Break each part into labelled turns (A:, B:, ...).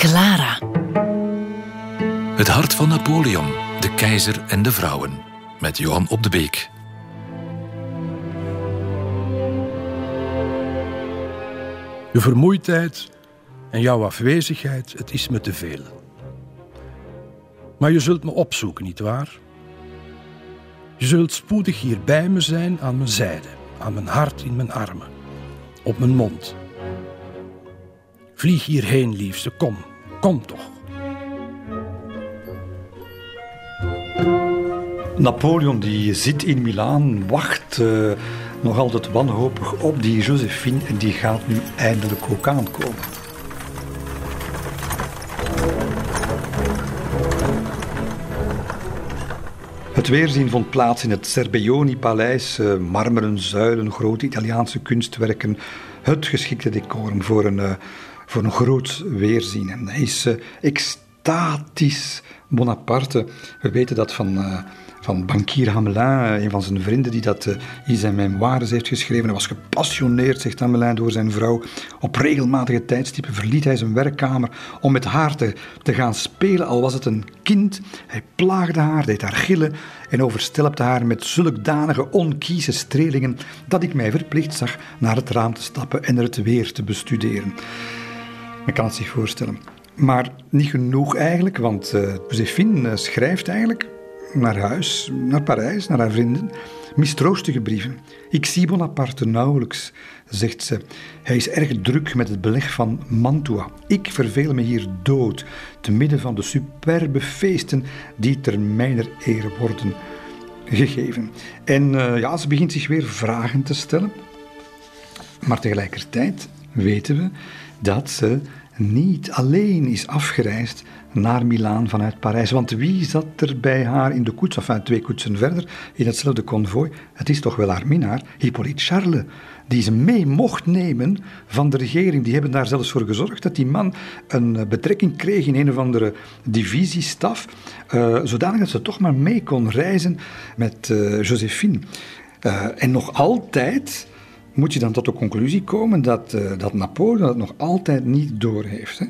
A: Clara.
B: Het hart van Napoleon, de keizer en de vrouwen. Met Johan op de Beek.
C: Je vermoeidheid en jouw afwezigheid, het is me te veel. Maar je zult me opzoeken, nietwaar? Je zult spoedig hier bij me zijn aan mijn zijde, aan mijn hart in mijn armen, op mijn mond. Vlieg hierheen, liefste, kom, kom toch.
D: Napoleon die zit in Milaan, wacht uh, nog altijd wanhopig op die Josephine en die gaat nu eindelijk ook aankomen. Het weerzien vond plaats in het Cerbeoni-paleis, uh, marmeren zuilen, grote Italiaanse kunstwerken, het geschikte decor voor een, uh, voor een groot weerzien. En hij is uh, extatisch Bonaparte. We weten dat van van bankier Hamelin, een van zijn vrienden die dat in zijn memoires heeft geschreven. Hij was gepassioneerd, zegt Hamelin, door zijn vrouw. Op regelmatige tijdstippen verliet hij zijn werkkamer om met haar te, te gaan spelen, al was het een kind. Hij plaagde haar, deed haar gillen en overstelpte haar met zulkdanige onkieze strelingen dat ik mij verplicht zag naar het raam te stappen en er het weer te bestuderen. Men kan het zich voorstellen. Maar niet genoeg eigenlijk, want uh, Josephine schrijft eigenlijk naar huis, naar Parijs, naar haar vrienden. Mistroostige brieven. Ik zie Bonaparte nauwelijks, zegt ze. Hij is erg druk met het beleg van Mantua. Ik verveel me hier dood, te midden van de superbe feesten die ter mijner eer worden gegeven. En uh, ja, ze begint zich weer vragen te stellen. Maar tegelijkertijd weten we dat ze niet alleen is afgereisd naar Milaan vanuit Parijs. Want wie zat er bij haar in de koets, enfin twee koetsen verder, in hetzelfde konvooi? Het is toch wel haar minnaar, Hippolyte Charles, die ze mee mocht nemen van de regering. Die hebben daar zelfs voor gezorgd dat die man een eh, betrekking kreeg in een of andere divisiestaf, uh, zodanig dat ze toch maar mee kon reizen met Josephine. En nog altijd moet je dan tot de conclusie komen dat, uh, dat Napoleon het nog altijd niet doorheeft. Hè.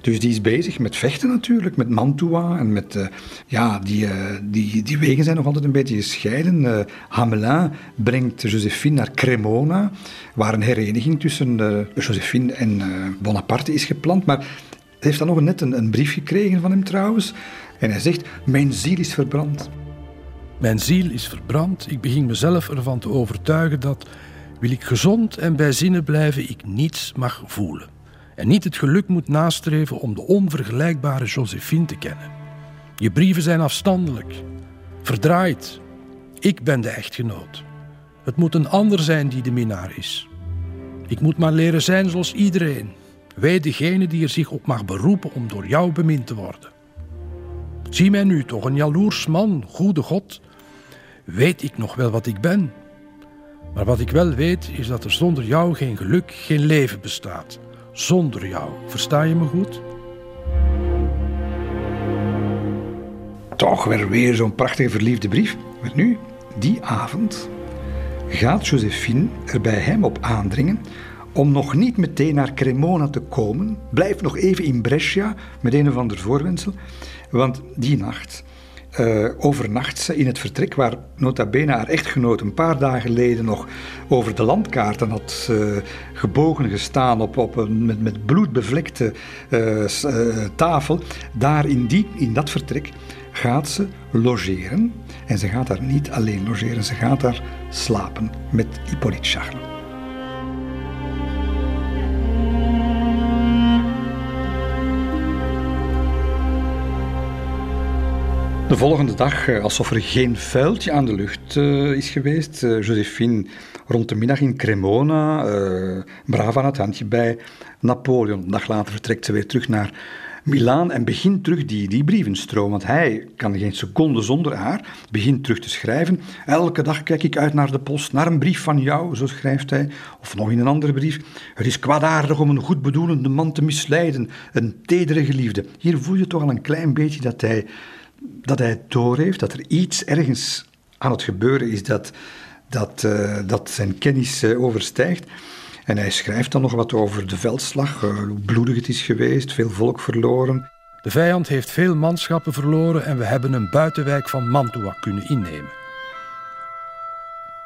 D: Dus die is bezig met vechten natuurlijk, met Mantua en met, uh, ja, die, uh, die, die wegen zijn nog altijd een beetje gescheiden. Uh, Hamelin brengt Josephine naar Cremona, waar een hereniging tussen Josephine en Bonaparte is gepland. Maar hij heeft dan nog net een, een brief gekregen van hem trouwens. En hij zegt, mijn ziel is verbrand.
C: Mijn ziel is verbrand. Ik begin mezelf ervan te overtuigen dat, wil ik gezond en bij zinnen blijven, ik niets mag voelen en niet het geluk moet nastreven om de onvergelijkbare Josephine te kennen. Je brieven zijn afstandelijk, verdraaid. Ik ben de echtgenoot. Het moet een ander zijn die de minnaar is. Ik moet maar leren zijn zoals iedereen. Wij degene die er zich op mag beroepen om door jou bemind te worden. Zie mij nu toch, een jaloers man, goede God. Weet ik nog wel wat ik ben? Maar wat ik wel weet is dat er zonder jou geen geluk, geen leven bestaat zonder jou. Versta je me goed?
D: Toch weer weer zo'n prachtige verliefde brief. Maar nu, die avond, gaat Josephine er bij hem op aandringen om nog niet meteen naar Cremona te komen. Blijf nog even in Brescia met een of ander voorwensel. Want die nacht uh, overnacht in het vertrek waar nota bene haar echtgenoot een paar dagen geleden nog over de landkaarten had uh, gebogen gestaan op, op een met, met bloed bevlekte uh, tafel. Daar in, die, in dat vertrek gaat ze logeren. En ze gaat daar niet alleen logeren, ze gaat daar slapen met Hippolyte Charles. De volgende dag, eh, alsof er geen vuiltje aan de lucht uh, is geweest, uh, Josephine rond de middag in Cremona, uh, braaf aan het handje bij Napoleon. Een dag later vertrekt ze weer terug naar Milaan en begint terug die, die brievenstroom. Want hij kan geen seconde zonder haar, begint terug te schrijven. Elke dag kijk ik uit naar de post, naar een brief van jou, zo schrijft hij. Of nog in een andere brief. Het is kwaadaardig om een goedbedoelende man te misleiden, een tedere geliefde. Hier voel je toch al een klein beetje dat hij dat hij doorheeft dat er iets ergens aan het gebeuren is dat, dat, uh, dat zijn kennis uh, overstijgt. En hij schrijft dan nog wat over de veldslag, uh, hoe bloedig het is geweest, veel volk verloren.
C: De vijand heeft veel manschappen verloren en we hebben een buitenwijk van Mantua kunnen innemen.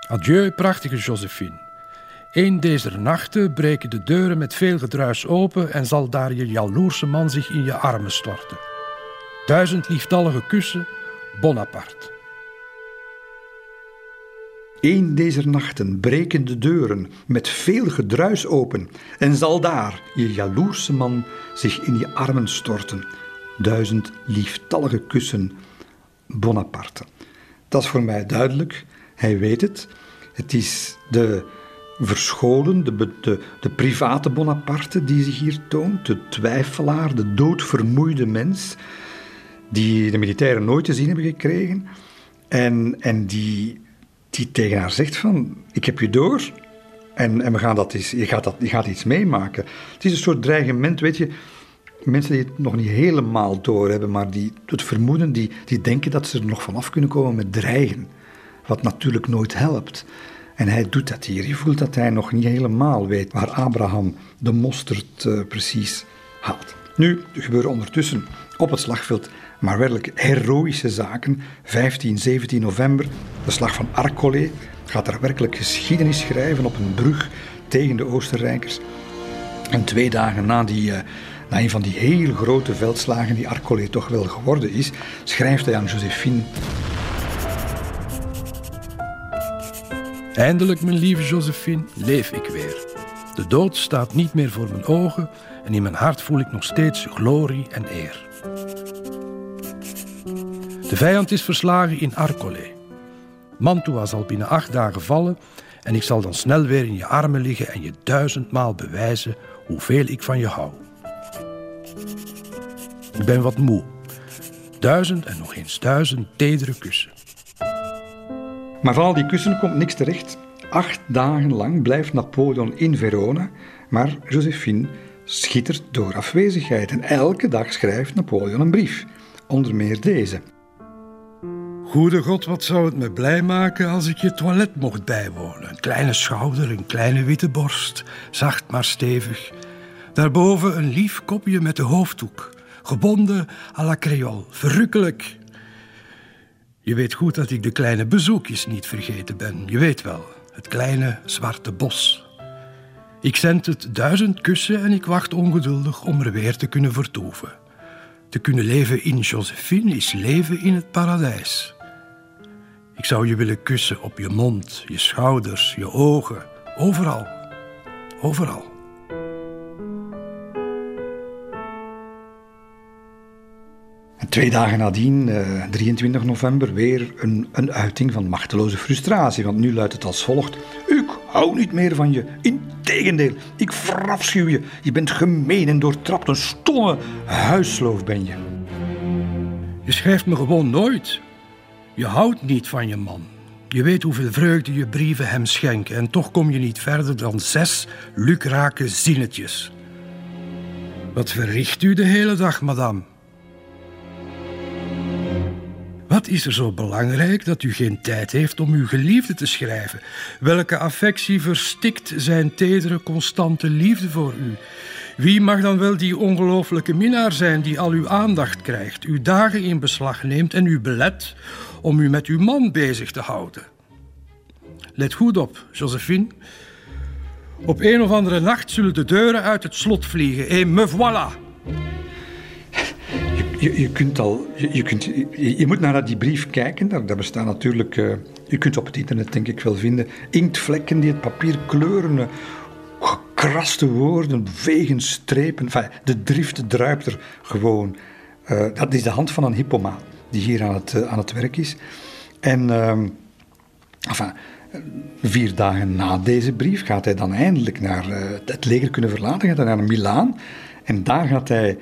C: Adieu, prachtige Josephine. Een deze nachten breken de deuren met veel gedruis open en zal daar je jaloerse man zich in je armen storten. Duizend lieftallige kussen, Bonaparte.
D: Een deze nachten breken de deuren met veel gedruis open en zal daar je jaloerse man zich in je armen storten. Duizend lieftallige kussen, Bonaparte. Dat is voor mij duidelijk. Hij weet het. Het is de verscholen, de, de, de private Bonaparte die zich hier toont, de twijfelaar, de doodvermoeide mens, die de militairen nooit te zien hebben gekregen en, en die, die tegen haar zegt van, ik heb je door en, en we gaan dat eens, je, gaat dat, je gaat iets meemaken. Het is een soort dreigement, weet je, mensen die het nog niet helemaal doorhebben, maar die het vermoeden, die, die denken dat ze er nog vanaf kunnen komen met dreigen. Wat natuurlijk nooit helpt. En hij doet dat hier. Je voelt dat hij nog niet helemaal weet waar Abraham de mosterd uh, precies haalt. Nu, gebeuren ondertussen op het slagveld maar werkelijk heroïsche zaken. 15, 17 november, de slag van Arcole gaat er werkelijk geschiedenis schrijven op een brug tegen de Oostenrijkers. En twee dagen na, die, uh, na een van die heel grote veldslagen die Arcole toch wel geworden is, schrijft hij aan Josephine
C: Eindelijk, mijn lieve Josephine, leef ik weer. De dood staat niet meer voor mijn ogen en in mijn hart voel ik nog steeds glorie en eer. De vijand is verslagen in Arcole. Mantua zal binnen acht dagen vallen en ik zal dan snel weer in je armen liggen en je duizendmaal bewijzen hoeveel ik van je hou. Ik ben wat moe. Duizend en nog eens duizend tedere kussen.
D: Maar van al die kussen komt niks terecht. Acht dagen lang blijft Napoleon in Verona, maar Josephine schittert door afwezigheid. En elke dag schrijft Napoleon een brief, onder meer deze.
C: Goede God, wat zou het me blij maken als ik je toilet mocht bijwonen. Een kleine schouder, een kleine witte borst, zacht maar stevig. Daarboven een lief kopje met de hoofddoek, gebonden à la créole, verrukkelijk je weet goed dat ik de kleine bezoekjes niet vergeten ben. Je weet wel, het kleine zwarte bos. Ik zend het duizend kussen en ik wacht ongeduldig om er weer te kunnen vertoeven. Te kunnen leven in Josephine is leven in het paradijs. Ik zou je willen kussen op je mond, je schouders, je ogen, overal. Overal.
D: twee dagen nadien, 23 eh, november, weer een, een uiting van machteloze frustratie. Want nu luidt het als volgt: Ik hou niet meer van je. Integendeel, ik verafschuw je. Je bent gemeen en doortrapt. Een stomme huisloof ben je.
C: Je schrijft me gewoon nooit. Je houdt niet van je man. Je weet hoeveel vreugde je brieven hem schenken en toch kom je niet verder dan zes lukrake zinnetjes. Wat verricht u de hele dag, madame? Wat is er zo belangrijk dat u geen tijd heeft om uw geliefde te schrijven? Welke affectie verstikt zijn tedere, constante liefde voor u? Wie mag dan wel die ongelooflijke minnaar zijn die al uw aandacht krijgt, uw dagen in beslag neemt en u belet om u met uw man bezig te houden? Let goed op, Josephine. Op een of andere nacht zullen de deuren uit het slot vliegen. Et me voilà!
D: je, kunt al, je, kunt, je, moet naar die brief kijken. Daar, daar natuurlijk, uh, je kunt op het internet denk ik wel vinden, inktvlekken die het papier kleuren, uh, gekraste woorden, vegen strepen. De drift druipt er gewoon. Dat is de hand van een hippomaan die hier aan het, aan het werk is. En ehm, enfin, vier dagen na deze brief gaat hij dan eindelijk naar het leger kunnen verlaten. Gaat hij naar Milaan. En daar gaat hij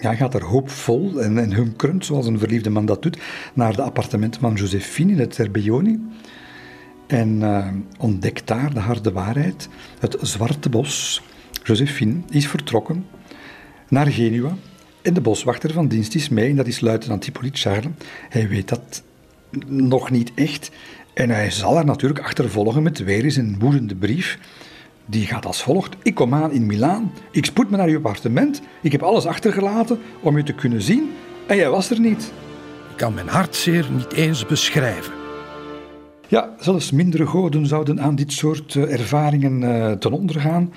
D: ja, gaat er hoopvol en, en hunkerend, zoals een verliefde man dat doet, naar de appartementen van Josephine in het Cerbioni. En uh, ontdekt daar de harde waarheid. Het zwarte bos. Josephine is vertrokken naar Genua. En de boswachter van dienst is mee, en dat is luitenant Hippolyte Charles. Hij weet dat nog niet echt. En hij zal er natuurlijk achtervolgen met weer eens een woedende brief die gaat als volgt. Ik kom aan in Milaan, ik spoed me naar uw appartement, ik heb alles achtergelaten om u te kunnen zien en jij was er niet.
C: Ik kan mijn hartzeer niet eens beschrijven.
D: Ja, zelfs mindere goden zouden aan dit soort eh, ervaringen uh, ten onder gaan.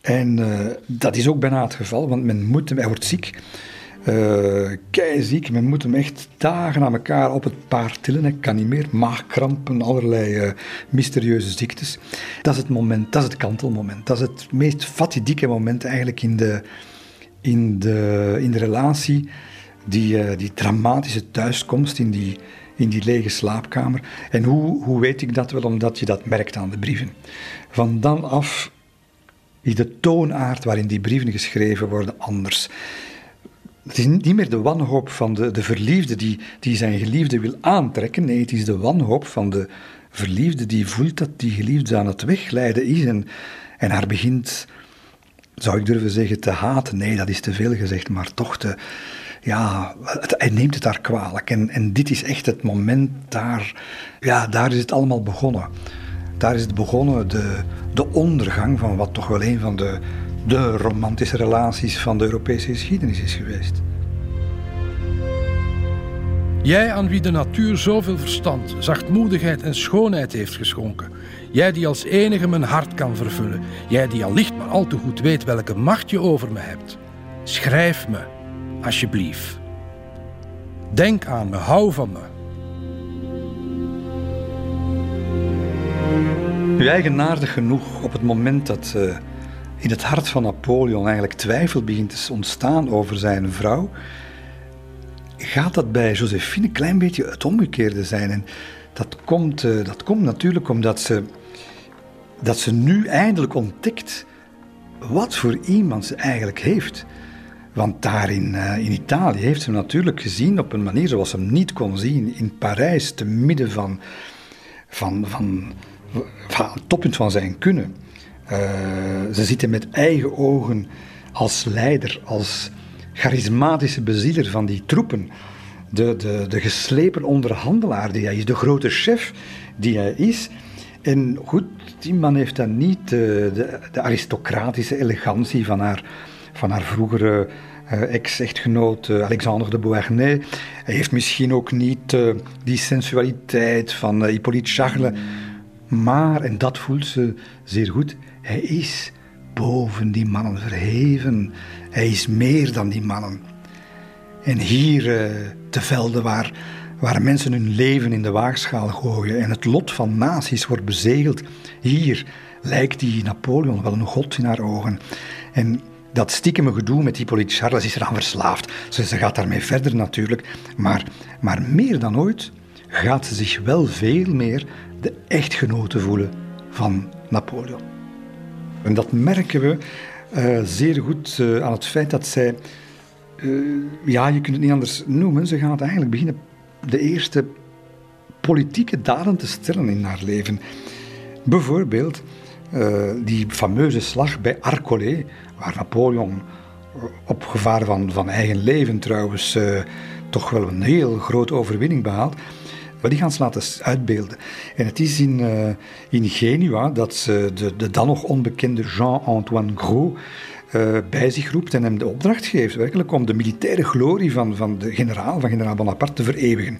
D: En uh, dat is ook bijna het geval, want men moet hem, hij wordt ziek. Uh, keiziek, men moet hem echt dagen aan elkaar op het paard tillen. Hij kan niet meer, maagkrampen, allerlei uh, mysterieuze ziektes. Dat is het moment, dat is het kantelmoment. Dat is het meest fatidieke moment eigenlijk in de, in de, in de relatie. Die, die dramatische thuiskomst in die, in die lege slaapkamer. En hoe, hoe weet ik dat wel? Omdat je dat merkt aan de brieven. Van dan af is de toonaard waarin die brieven geschreven worden anders. Het is niet meer de wanhoop van de, de verliefde die, die zijn geliefde wil aantrekken. Nee, het is de wanhoop van de verliefde die voelt dat die geliefde aan het wegleiden is en, en haar begint, zou ik durven zeggen, te haten. Nee, dat is te veel gezegd, maar toch te. Ja, hij neemt het haar kwalijk. En, en dit is echt het moment daar. Ja, daar is het allemaal begonnen. Daar is het begonnen, de, de ondergang van wat toch wel een van de de romantische relaties van de Europese geschiedenis is geweest.
C: Jij aan wie de natuur zoveel verstand, zachtmoedigheid en schoonheid heeft geschonken. Jij die als enige mijn hart kan vervullen. Jij die al licht maar al te goed weet welke macht je over me hebt. Schrijf me, alsjeblieft. Denk aan me, hou van me.
D: Nu eigenaardig genoeg, op het moment dat uh, in het hart van Napoleon eigenlijk twijfel begint te ontstaan over zijn vrouw, gaat dat bij Josephine een klein beetje het omgekeerde zijn. En dat komt, uh, dat komt natuurlijk omdat ze, dat ze nu eindelijk ontdekt wat voor iemand ze eigenlijk heeft. Want daar in, uh, in Italië heeft ze hem natuurlijk gezien op een manier zoals ze hem niet kon zien. In Parijs, te midden van, van, van het toppunt van zijn kunnen. Uh, ze zitten met eigen ogen als leider, als charismatische bezieler van die troepen. De, de, de geslepen onderhandelaar die hij is, de grote chef die hij is. En goed, die man heeft dan niet de, de, de aristocratische elegantie van haar, van haar vroegere uh, ex-echtgenoot Alexander de Beauharnais. Hij heeft misschien ook niet die sensualiteit van Hippolyte Charles. Maar, en dat voelt ze zeer goed, hij is boven die mannen verheven. Hij is meer dan die mannen. En hier uh, te velden waar, waar mensen hun leven in de waagschaal gooien en het lot van naties wordt bezegeld, hier lijkt die Napoleon wel een god in haar ogen. En dat stiekeme gedoe met Hippolyte Charles is eraan verslaafd. Ze, ze gaat daarmee verder natuurlijk. Maar, maar meer dan ooit gaat ze zich wel veel meer de echtgenote voelen van Napoleon. En dat merken we uh, zeer goed uh, aan het feit dat zij, uh, ja, je kunt het niet anders noemen, ze gaat eigenlijk beginnen de eerste politieke daden te stellen in haar leven. Bijvoorbeeld die fameuze slag bij Arcolé, waar Napoleon op gevaar van, van eigen leven trouwens toch wel een heel grote overwinning behaalt. Maar die gaan ze laten uitbeelden. En het is in, uh, in Genua dat ze de, de dan nog onbekende Jean-Antoine Gros uh, bij zich roept en hem de opdracht geeft werkelijk om de militaire glorie van, van de generaal, van generaal Bonaparte, te vereeuwigen.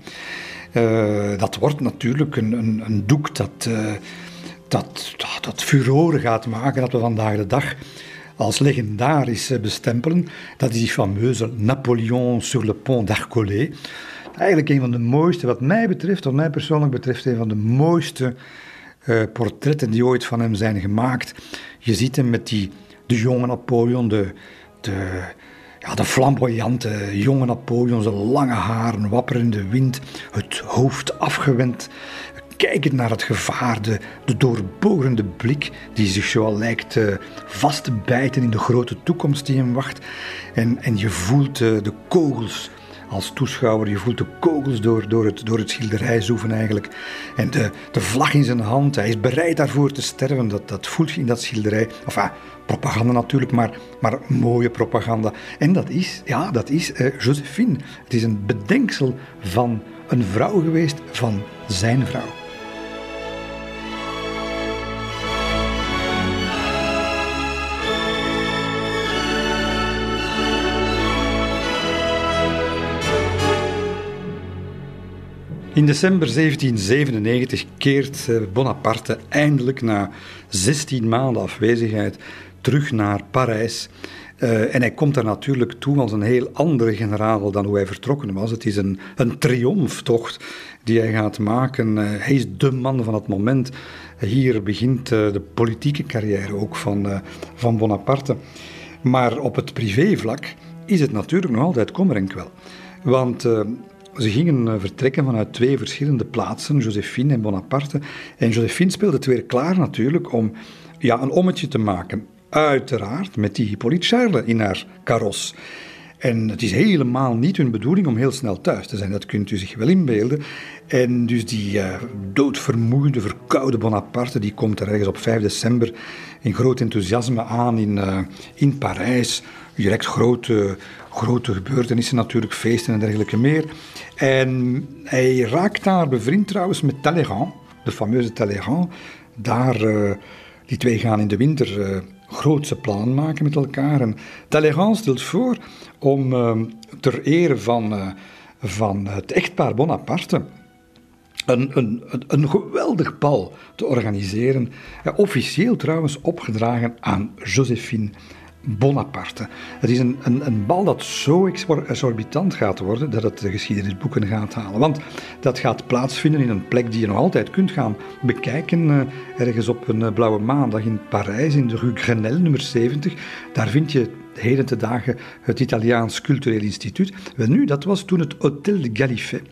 D: Uh, dat wordt natuurlijk een, een, een doek dat, dat, dat, dat furoren gaat maken, dat we vandaag de dag als legendarisch bestempelen. Dat is die fameuze Napoleon sur le pont d'Arcolé eigenlijk een van de mooiste, wat mij betreft, wat mij persoonlijk betreft, een van de mooiste uh, portretten die ooit van hem zijn gemaakt. Je ziet hem met die, de jonge Napoleon, de, de, ja, de flamboyante jonge Napoleon, zijn lange haren wapperende in de wind, het hoofd afgewend, kijkend naar het gevaar, de, de doorborende blik die zich zo lijkt uh, vast te bijten in de grote toekomst die hem wacht. En, en je voelt uh, de kogels als toeschouwer. Je voelt de kogels door, door, het, door het schilderij zoeven eigenlijk. En de, de vlag in zijn hand. Hij is bereid daarvoor te sterven. Dat, dat voelt je in dat schilderij. Enfin, propaganda natuurlijk, maar, maar mooie propaganda. En dat is, ja, dat is uh, Josephine. Het is een bedenksel van een vrouw geweest, van zijn vrouw. In december 1797 keert eh, Bonaparte eindelijk na 16 maanden afwezigheid terug naar Parijs. Uh, en hij komt daar natuurlijk toe als een heel andere generaal dan hoe hij vertrokken was. Het is een, een triomftocht die hij gaat maken. Uh, hij is de man van het moment. Hier begint de politieke carrière ook van, van Bonaparte. Maar op het privévlak is het natuurlijk nog altijd kommer en kwel. Want ze gingen vertrekken vanuit twee verschillende plaatsen, Josephine en Bonaparte. En Josephine speelde het weer klaar natuurlijk om ja, een ommetje te maken. Uiteraard met die Hippolyte Charles in haar karos. En het is helemaal niet hun bedoeling om heel snel thuis te zijn, dat kunt u zich wel inbeelden. En dus die uh, doodvermoeide, verkoude Bonaparte, die komt er ergens op 5 december in groot enthousiasme aan in, uh, in Parijs. Direct grote, grote gebeurtenissen natuurlijk, feesten en dergelijke meer. En hij raakt daar bevriend trouwens met Talleyrand, de fameuze Talleyrand. Daar, uh, die twee gaan in de winter grootse plannen maken met elkaar. En Talleyrand stelt voor om ter ere van, van het echtpaar Bonaparte een, een, een geweldig bal te organiseren. Uh, officieel trouwens opgedragen aan Josephine Bonaparte. Het is een, een, een, bal dat zo exorbitant gaat worden dat het de geschiedenisboeken gaat halen. Want dat gaat plaatsvinden in een plek die je nog altijd kunt gaan bekijken. Uh, ergens op een uh, blauwe maandag in Parijs, in de Rue Grenelle, nummer 70. Daar vind je heden te dagen het Italiaans Cultureel Instituut. Wel nu, dat was toen het Hôtel de Gallifet.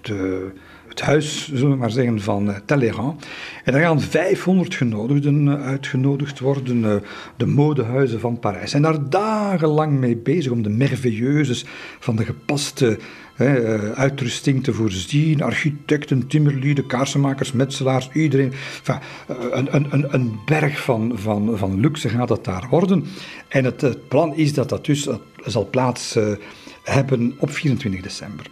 D: De, het huis, zullen we maar zeggen, van uh, Talleyrand. En daar gaan 500 genodigden uh, uitgenodigd worden, uh, de modehuizen van Parijs. En daar dagenlang mee bezig om de merveilleuses van de gepaste uitrusting te voorzien. Architecten, timmerlieden, kaarsenmakers, metselaars, iedereen. Een, een, een, berg van, van, van luxe gaat dat daar worden. En het, het plan is dat dat dus zal plaats hebben op 24 december.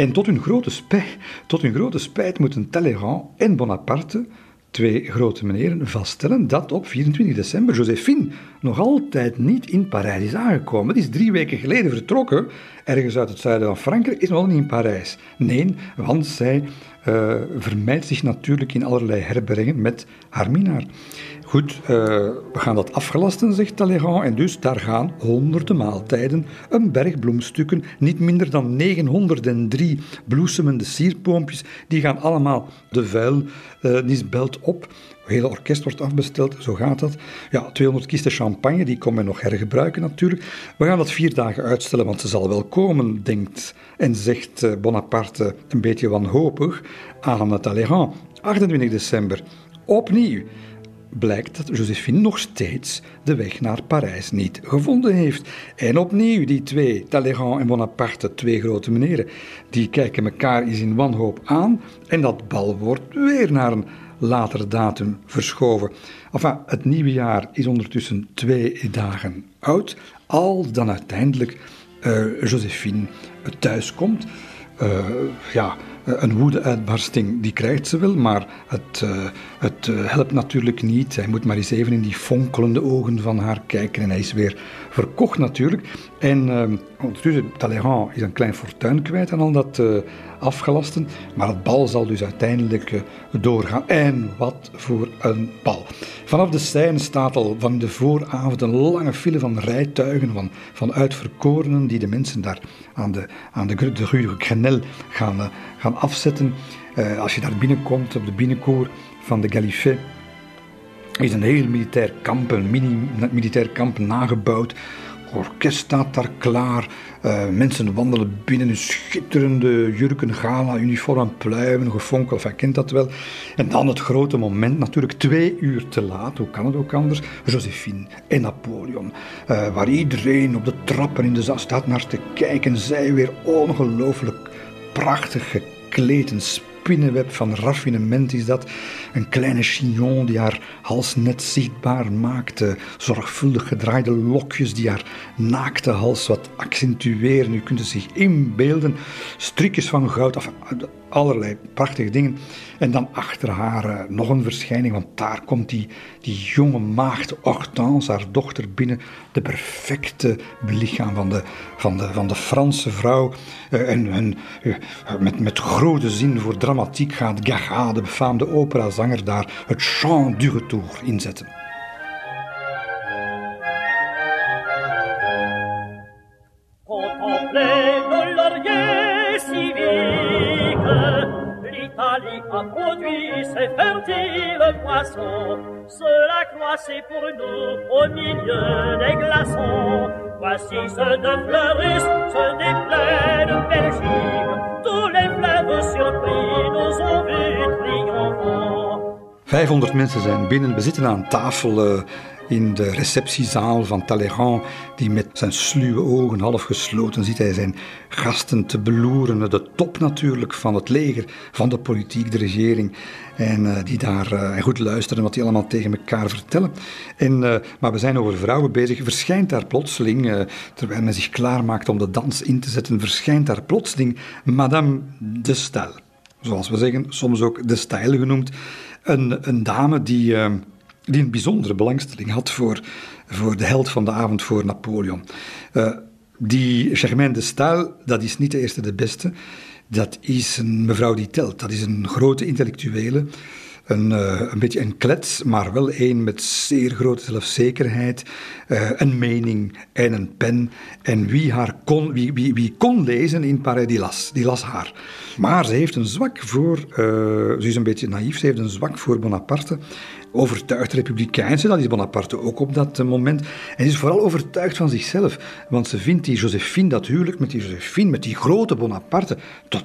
D: En tot hun grote spijt, tot hun grote spijt moeten Talleyrand en Bonaparte, twee grote meneren, vaststellen dat op 24 december Josephine nog altijd niet in Parijs is aangekomen. Het is drie weken geleden vertrokken, ergens uit het zuiden van Frankrijk, is nog niet in Parijs. Nee, want zij uh, vermijdt zich natuurlijk in allerlei herbergen met haar minnaar. Goed, uh, we gaan dat afgelasten, zegt Talleyrand, en dus daar gaan honderden maaltijden, een berg bloemstukken, niet minder dan 903 bloesemende sierpoompjes, die gaan allemaal de vuilnisbelt op. Het hele orkest wordt afbesteld, zo gaat dat. Ja, 200 kisten champagne, die kon men nog hergebruiken natuurlijk. We gaan dat vier dagen uitstellen, want ze zal wel komen, denkt en zegt uh, Bonaparte een beetje wanhopig aan Talleyrand. 28 december, opnieuw blijkt dat Josephine nog steeds de weg naar Parijs niet gevonden heeft. En opnieuw, die twee, Talleyrand en Bonaparte, twee grote meneren, die kijken elkaar eens in wanhoop aan en dat bal wordt weer naar een later datum verschoven. Enfin, het nieuwe jaar is ondertussen twee dagen oud, als dan uiteindelijk uh, Josephine thuiskomt. Uh, ja, eh, een woedeuitbarsting, die krijgt ze wel, maar het, uh, het uh, helpt natuurlijk niet. Hij moet maar eens even in die fonkelende ogen van haar kijken en hij is weer verkocht natuurlijk. En uh, ondertussen, Talleyrand is een klein fortuin kwijt aan al dat afgelasten, maar het bal zal dus uiteindelijk doorgaan. En wat voor een bal. Vanaf de Seine staat al van de vooravond een lange file van rijtuigen, van, van uitverkorenen, die de mensen daar aan de, aan de, de gaan, gaan afzetten. Uh, als je daar binnenkomt, op de binnenkoor van de Gallifet, is een heel militair kamp, een mini-militair kamp nagebouwd. Orkest staat daar klaar. Uh, mensen wandelen binnen in schitterende jurken, gala, uniform, pluimen, gefonkel, enfin, kent dat wel. En dan het grote moment, natuurlijk twee uur te laat, hoe kan het ook anders? Josephine en Napoleon, uh, waar iedereen op de trappen in de zaal staat naar te kijken. Zij weer ongelooflijk prachtig gekleed, een spinnenweb van raffinement is dat. Een kleine chignon die haar hals net zichtbaar maakte. Zorgvuldig gedraaide lokjes die haar naakte hals wat accentueren. U kunt het zich inbeelden. Strikjes van goud, of allerlei prachtige dingen. En dan achter haar uh, nog een verschijning, want daar komt die, die jonge maagd Hortense, haar dochter, binnen. De perfecte belichaam van de, van de, van de Franse vrouw. Uh, en, uh, met, met grote zin voor dramatiek gaat Gaga, de befaamde operazanger, daar het chant du retour inzetten.
A: Ces fertiles poissons. Cela croissait pour nous au milieu des glaçons. Voici ceux de Fleurus, ceux des plaines Belgique. Tous les fleuves surpris nous ont vus triomphants.
D: 500 mensen zijn binnen. We zitten aan tafel uh, in de receptiezaal van Talleyrand, die met zijn sluwe ogen half gesloten zit hij zijn gasten te beloeren. De top natuurlijk van het leger, van de politiek, de regering. En uh, die daar uh, goed luisteren wat die allemaal tegen elkaar vertellen. En, uh, maar we zijn over vrouwen bezig. Verschijnt daar plotseling, terwijl men zich klaarmaakt om de dans in te zetten, verschijnt daar plotseling Madame de Stel. Zoals we zeggen, soms ook de Stijl genoemd. Een, een dame die die een bijzondere belangstelling had voor, voor de held van de avond voor Napoleon. Uh, die Germaine de Stael, dat is niet de eerste de beste. Dat is een mevrouw die telt. Dat is een grote intellectuele. Een, uh, een beetje een klets, maar wel een met zeer grote zelfzekerheid, uh, een mening en een pen. En wie haar kon, wie, wie, wie kon lezen in Parijs, die las, die las haar. Maar ze heeft een zwak voor, ze is een beetje naïef, ze heeft een zwak voor Bonaparte overtuigd republikeinse, dat is Bonaparte ook op dat moment. En ze is vooral overtuigd van zichzelf, want ze vindt die Josephine, dat huwelijk met die Josephine, met die grote Bonaparte, dat,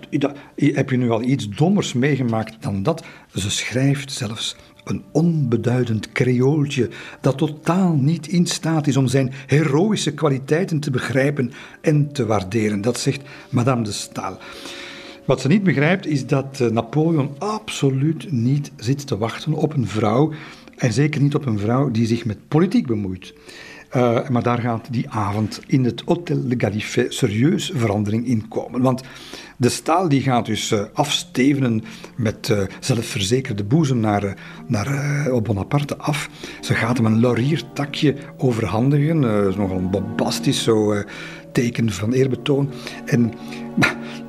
D: heb je nu al iets dommers meegemaakt dan dat? Ze schrijft zelfs een onbeduidend creooltje dat totaal niet in staat is om zijn heroïsche kwaliteiten te begrijpen en te waarderen. Dat zegt Madame de Stael. Wat ze niet begrijpt is dat eh, Napoleon absoluut niet zit te wachten op een vrouw. En zeker niet op een vrouw die zich met politiek bemoeit. Uh, maar daar gaat die avond in het Hôtel de Gallifet serieus verandering in komen. Want de staal die gaat dus uh, afstevenen met zelfverzekerde boezem naar, naar Bonaparte af. Ze gaat hem een lauriertakje overhandigen. Nogal bombastisch zo teken van eerbetoon. En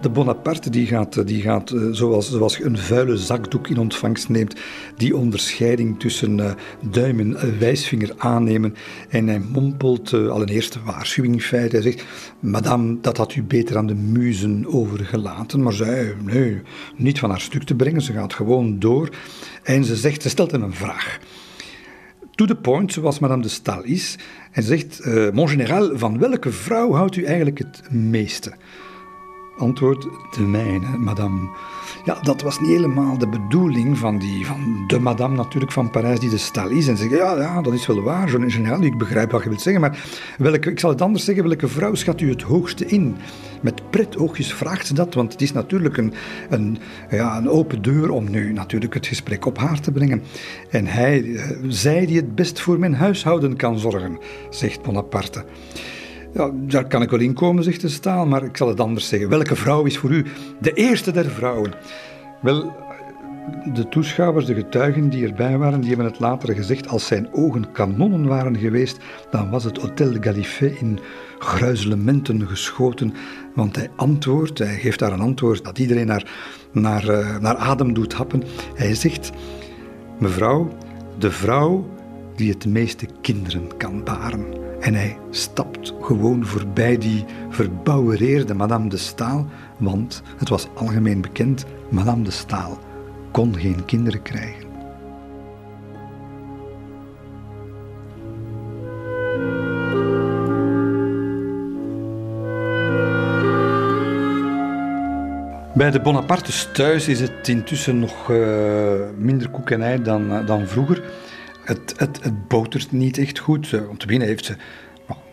D: de Bonaparte die gaat, die gaat eh, zoals, zoals een vuile zakdoek in ontvangst neemt, die onderscheiding tussen uh, duim en wijsvinger aannemen. En hij mompelt al een eerste waarschuwing in. Hij zegt, madame, dat had u beter aan de muzen overgelaten. Maar zij, nee, niet van haar stuk te brengen. Ze gaat gewoon door. En ze zegt, ze stelt hem een vraag to the point, zoals Madame de Stael is. En zegt, uh, mon général, van welke vrouw houdt u eigenlijk het meeste? Antwoord, de mijne, madame. Ja, dat was niet helemaal de bedoeling van, die, van de madame natuurlijk van Parijs die de stal is. En zeggen, ja, ja, dat is wel waar, zo'n generaal, ik begrijp wat je wilt zeggen. Maar welke, ik zal het anders zeggen, welke vrouw schat u het hoogste in? Met pret oogjes vraagt ze dat, want het is natuurlijk een, een, ja, een open deur om nu natuurlijk het gesprek op haar te brengen. En hij, eh, zij die het best voor mijn huishouden kan zorgen, zegt Bonaparte. Ja, daar kan ik wel in komen, zegt de staal, maar ik zal het anders zeggen. Welke vrouw is voor u de eerste der vrouwen? Wel, de toeschouwers, de getuigen die erbij waren, die hebben het later gezegd. Als zijn ogen kanonnen waren geweest, dan was het Hotel de Gallifet in gruizelementen geschoten. Want hij antwoordt, hij geeft daar een antwoord dat iedereen naar, naar, uh, naar adem doet happen. Hij zegt: Mevrouw, de vrouw die het meeste kinderen kan baren. En hij stapt gewoon voorbij die verbouwereerde Madame de Staal, want het was algemeen bekend, Madame de Staal kon geen kinderen krijgen. Bij de Bonapartes thuis is het intussen nog uh, minder koekenij dan, uh, dan vroeger. Het, het, het botert niet echt goed. Om te beginnen heeft ze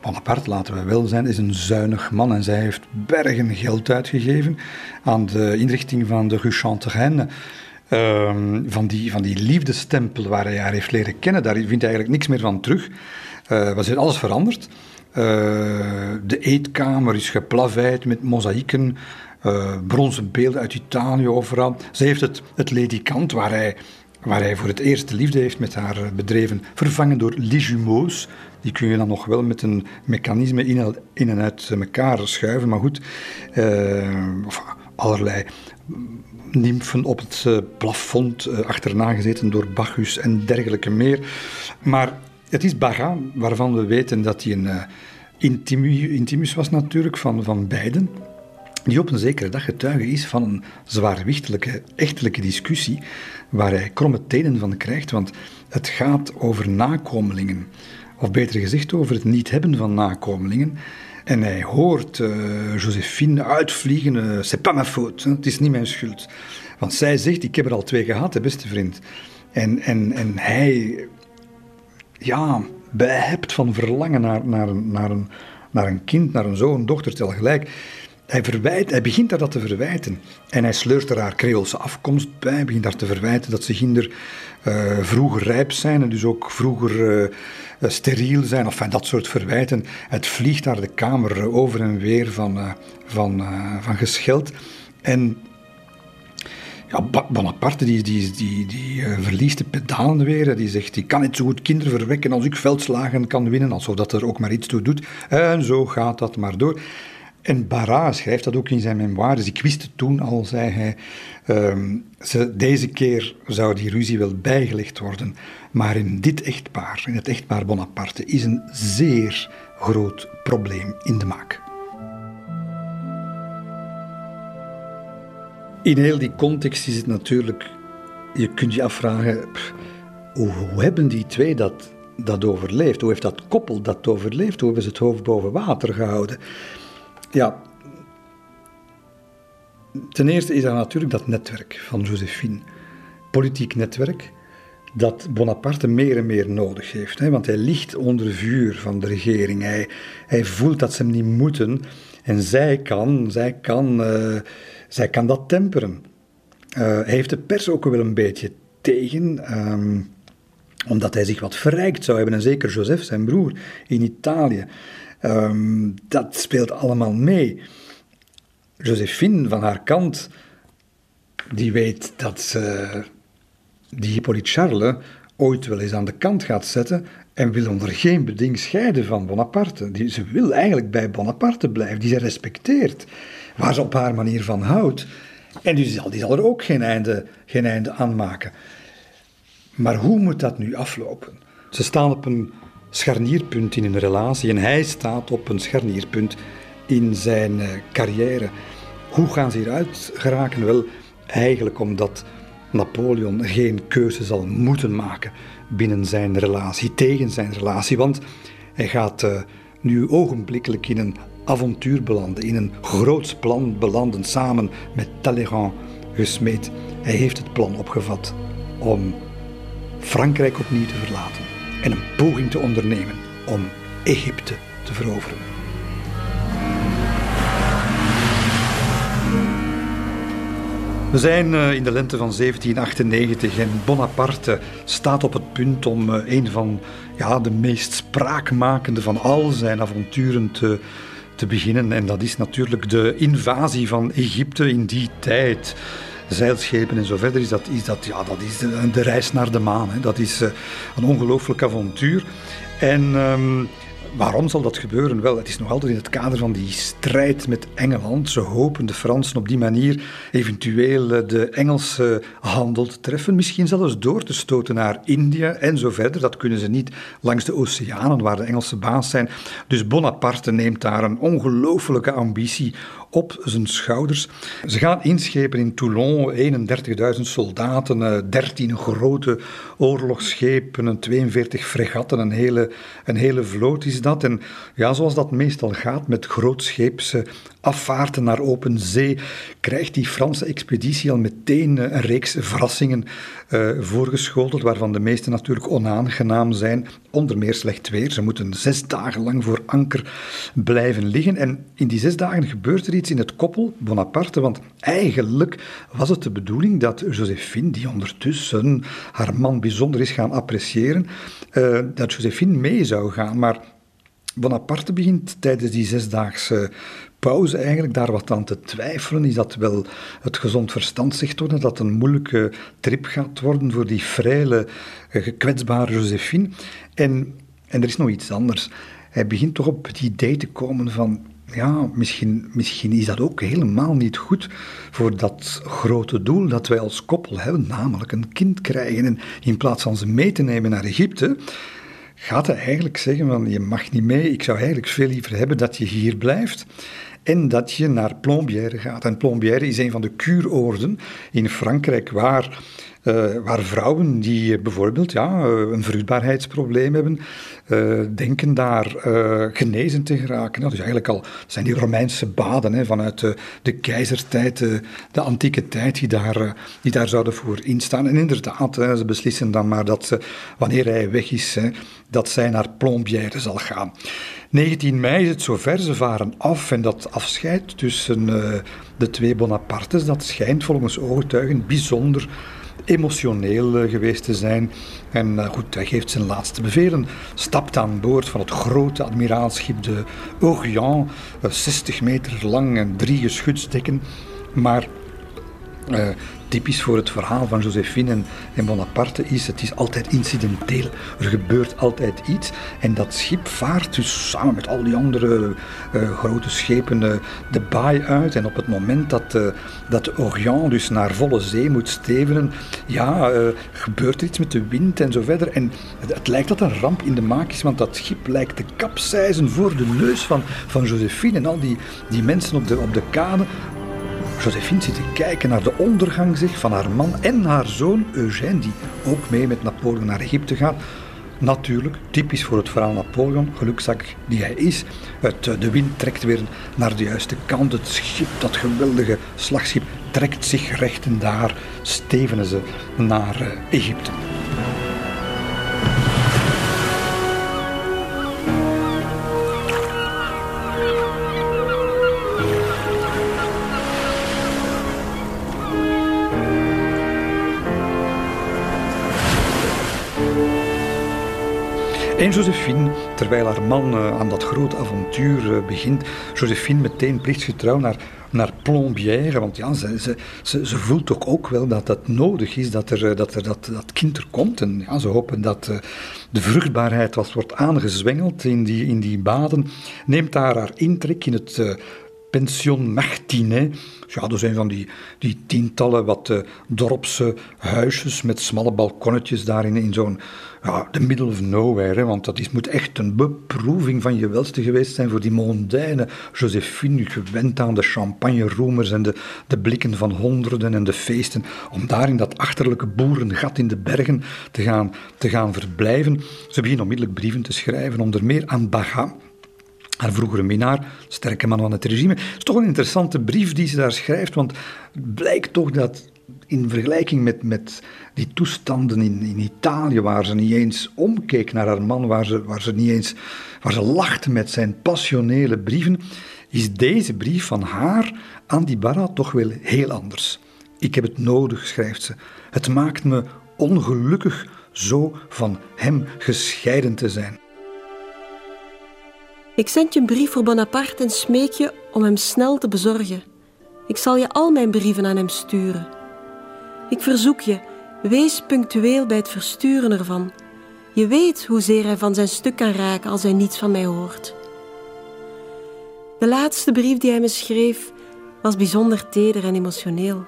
D: Bonaparte, laten we wel zijn, is een zuinig man en zij heeft bergen geld uitgegeven aan de inrichting van de Rue Chantereine. Ehm, van, die, van die liefdestempel waar hij haar heeft leren kennen, daar vindt hij eigenlijk niks meer van terug. Uh, was alles veranderd. Uh, de eetkamer is geplaveid met mozaïeken, uh, bronzen beelden uit Italië overal. Ze heeft het, het ledikant waar hij, waar hij voor het eerst de liefde heeft met haar bedreven, vervangen door les jumeaux. Die kun je dan nog wel met een mechanisme in, in en uit elkaar schuiven, maar goed, of allerlei nymfen op het uh, plafond, uh, achterna gezeten door Bacchus en dergelijke meer. Maar het is Baga, waarvan we weten dat hij een uh, intimus was natuurlijk, van, van beiden. Die op een zekere dag getuige is van een zwaarwichtelijke, echtelijke discussie, waar hij kromme tenen van krijgt, want het gaat over nakomelingen. Of beter gezegd, over het niet hebben van nakomelingen. En hij hoort uh, Josephine uitvliegen, uh, c'est pas ma faute, het is niet mijn schuld. Want zij zegt, ik heb er al twee gehad, beste vriend. En, en, en hij, ja, bijhebt van verlangen naar, naar, naar, een, naar een kind, naar een zoon, dochter tegelijk. Hij, verwijt, hij begint daar dat te verwijten. En hij sleurt er haar Creoolse afkomst bij. Hij begint daar te verwijten dat ze kinder uh, vroeger rijp zijn en dus ook vroeger steriel zijn. Enfin, dat soort verwijten. Het vliegt daar de kamer over en weer van, uh, van, van gescheld. En ja, Bonaparte die, die, die, die verliest de pedalen weer. Die zegt, ik kan niet zo goed kinderen verwekken als ik veldslagen kan winnen. Alsof dat er ook maar iets toe doet. En zo gaat dat maar door. En Barra schrijft dat ook in zijn memoires. Ik wist het toen al, zei hij. Um, ze, deze keer zou die ruzie wel bijgelegd worden. Maar in dit echtpaar, in het echtpaar Bonaparte, is een zeer groot probleem in de maak. In heel die context is het natuurlijk. Je kunt je afvragen. hoe, hoe hebben die twee dat, dat overleefd? Hoe heeft dat koppel dat overleefd? Hoe hebben ze het hoofd boven water gehouden? Ja, ten eerste is er natuurlijk dat netwerk van Josephine. Politiek netwerk dat Bonaparte meer en meer nodig heeft. Hè, want hij ligt onder vuur van de regering. Hij, hij voelt dat ze hem niet moeten. En zij kan, zij kan, uh, zij kan dat temperen. Uh, hij heeft de pers ook wel een beetje tegen. Um, omdat hij zich wat verrijkt zou hebben. En zeker Joseph, zijn broer, in Italië. Um, dat speelt allemaal mee. Josephine van haar kant, die weet dat ze die Hippolyte Charles ooit wel eens aan de kant gaat zetten en wil onder geen beding scheiden van Bonaparte. Die, ze wil eigenlijk bij Bonaparte blijven, die ze respecteert, waar ze op haar manier van houdt. En die zal, die zal er ook geen einde, geen einde aan maken. Maar hoe moet dat nu aflopen? Ze staan op een scharnierpunt in een relatie en hij staat op een scharnierpunt in zijn eh, carrière. Hoe gaan ze hieruit geraken? Wel, eigenlijk omdat Napoleon geen keuze zal moeten maken binnen zijn relatie, tegen zijn relatie, want hij gaat uh, nu ogenblikkelijk in een avontuur belanden, in een groots plan belanden, samen met Talleyrand gesmeed. Hij heeft het plan opgevat om Frankrijk opnieuw te verlaten en een poging te ondernemen om Egypte te veroveren. We zijn eh, in de lente van 1798 en Bonaparte staat op het punt om eh, een van ja, de meest spraakmakende van al zijn avonturen te, te beginnen. En dat is natuurlijk de invasie van Egypte in die tijd zeilschepen en zo verder, is dat, is dat, ja, dat is de, reis naar de maan. Hè. Dat is uh, een ongelooflijk avontuur. En um, Waarom zal dat gebeuren? Wel, het is nog altijd in het kader van die strijd met Engeland. Ze hopen de Fransen op die manier eventueel eh, de Engelse handel te treffen, misschien zelfs door te stoten naar India en zo verder. Dat kunnen ze niet langs de oceanen waar de Engelse baas zijn. Dus Bonaparte neemt daar een ongelooflijke ambitie op zijn schouders. Ze gaan inschepen in Toulon 31.000 soldaten, 13 eh, grote oorlogsschepen, 42 fregatten, een hele, een hele vloot is dat. En ja, zoals dat meestal gaat met grootscheepse afvaarten naar open zee, krijgt die Franse expeditie al meteen een reeks verrassingen uh, voorgeschoteld, waarvan de meeste natuurlijk onaangenaam zijn. Onder meer slecht weer. Ze moeten zes dagen lang voor anker blijven liggen. En in die zes dagen gebeurt er iets in het koppel Bonaparte, want eigenlijk was het de bedoeling dat Josephine, die ondertussen haar man bijzonder is gaan appreciëren, uh, dat Josephine mee zou gaan. Maar Bonaparte begint tijdens die zesdaagse pauze eigenlijk daar wat aan te twijfelen. Is dat wel het gezond verstand zegt worden, dat een moeilijke trip gaat worden voor die vrije, gekwetsbare Josephine. En, en er is nog iets anders. Hij begint toch op het idee te komen van, ja, misschien, misschien is dat ook helemaal niet goed voor dat grote doel dat wij als koppel hebben, namelijk een kind krijgen. En in plaats van ze mee te nemen naar Egypte, gaat hij eigenlijk zeggen van je mag niet mee, ik zou eigenlijk veel liever hebben dat je hier blijft en dat je naar Plombières gaat. En Plombières is een van de kuuroorden in Frankrijk waar uh, waar vrouwen die bijvoorbeeld ja, eh, een vruchtbaarheidsprobleem hebben, denken daar genezen te geraken. dus eigenlijk al zijn die Romeinse baden hè, vanuit de, de keizertijd, de, antieke tijd, die daar, die daar zouden voor instaan. En inderdaad, ze beslissen dan maar dat ze, wanneer hij weg is, hè, dat zij naar Plombières zal gaan. 19 mei is het zover, ze varen af en dat afscheid tussen de twee Bonapartes, dat schijnt volgens ooggetuigen bijzonder emotioneel eh, geweest te zijn. En eh, goed, hij geeft zijn laatste bevelen, stapt aan boord van het grote admiraalschip de Orient, 60 eh, meter lang en drie geschutstekken. Maar typisch voor het verhaal van Josephine en, Bonaparte is, het is altijd incidenteel. Er gebeurt altijd iets. En dat schip vaart dus samen met al die andere uh, grote schepen uh, de baai uit. En op het moment dat, uh, dat de Orient dus naar volle zee moet stevenen, ja, gebeurt er iets met de wind en zo verder. En het, het, lijkt dat een ramp in de maak is, want dat schip lijkt te kapseizen voor de neus van, van Josephine en al die, die mensen op de, op de kade. Josephine zit te kijken naar de ondergang zich van haar man en haar zoon Eugène, die ook mee met Napoleon naar Egypte gaat. Natuurlijk, typisch voor het verhaal Napoleon, gelukzak die hij is. Het, eh, de wind trekt weer naar de juiste kant. Het schip, dat geweldige slagschip, trekt zich recht en daar stevenen ze naar eh, Egypte. En Josephine, terwijl haar man uh, aan dat grote avontuur uh, begint, Josephine meteen plichtsgetrouw naar, naar Plombières. Want ja, ze, ze, ze, ze, voelt toch ook wel dat dat nodig is, dat, er, dat, er, dat, dat kind er komt. En ja, ze hopen dat de vruchtbaarheid wat wordt aangezwengeld in die, in die baden. Neemt daar haar intrek in het pension Martinet. Ja, dat zijn van die, die tientallen wat uh, dorpse huisjes met smalle balkonnetjes daarin in zo'n ja, the middle of nowhere. Hè, want dat is, moet echt een beproeving van je welste geweest zijn voor die mondaine Josephine, gewend aan de champagne-roemers en de, de blikken van honderden en de feesten, om daar in dat achterlijke boerengat in de bergen te gaan, te gaan verblijven. Ze beginnen onmiddellijk brieven te schrijven, onder meer aan Baga, haar vroegere minnaar, sterke man van het regime. Het is toch een interessante brief die ze daar schrijft, want het blijkt toch dat in vergelijking met, met die toestanden in, in Italië, waar ze niet eens omkeek naar haar man, waar ze, waar ze niet eens waar ze lachte met zijn passionele brieven, is deze brief van haar aan die Barra toch wel heel anders. Ik heb het nodig, schrijft ze. Het maakt me ongelukkig zo van hem gescheiden te zijn.
E: Ik zend je een brief voor Bonaparte en smeek je om hem snel te bezorgen. Ik zal je al mijn brieven aan hem sturen. Ik verzoek je, wees punctueel bij het versturen ervan. Je weet hoezeer hij van zijn stuk kan raken als hij niets van mij hoort. De laatste brief die hij me schreef was bijzonder teder en emotioneel.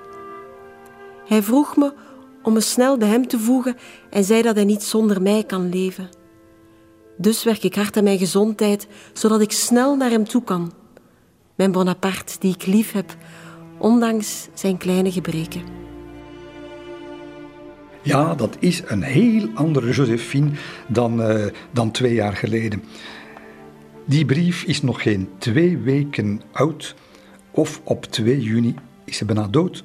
E: Hij vroeg me om me snel bij hem te voegen en zei dat hij niet zonder mij kan leven. Dus werk ik hard aan mijn gezondheid, zodat ik snel naar hem toe kan. Mijn Bonaparte, die ik lief heb, ondanks zijn kleine gebreken.
D: Ja, dat is een heel andere Josephine dan, uh, dan twee jaar geleden. Die brief is nog geen twee weken oud of op 2 juni is ze bijna dood.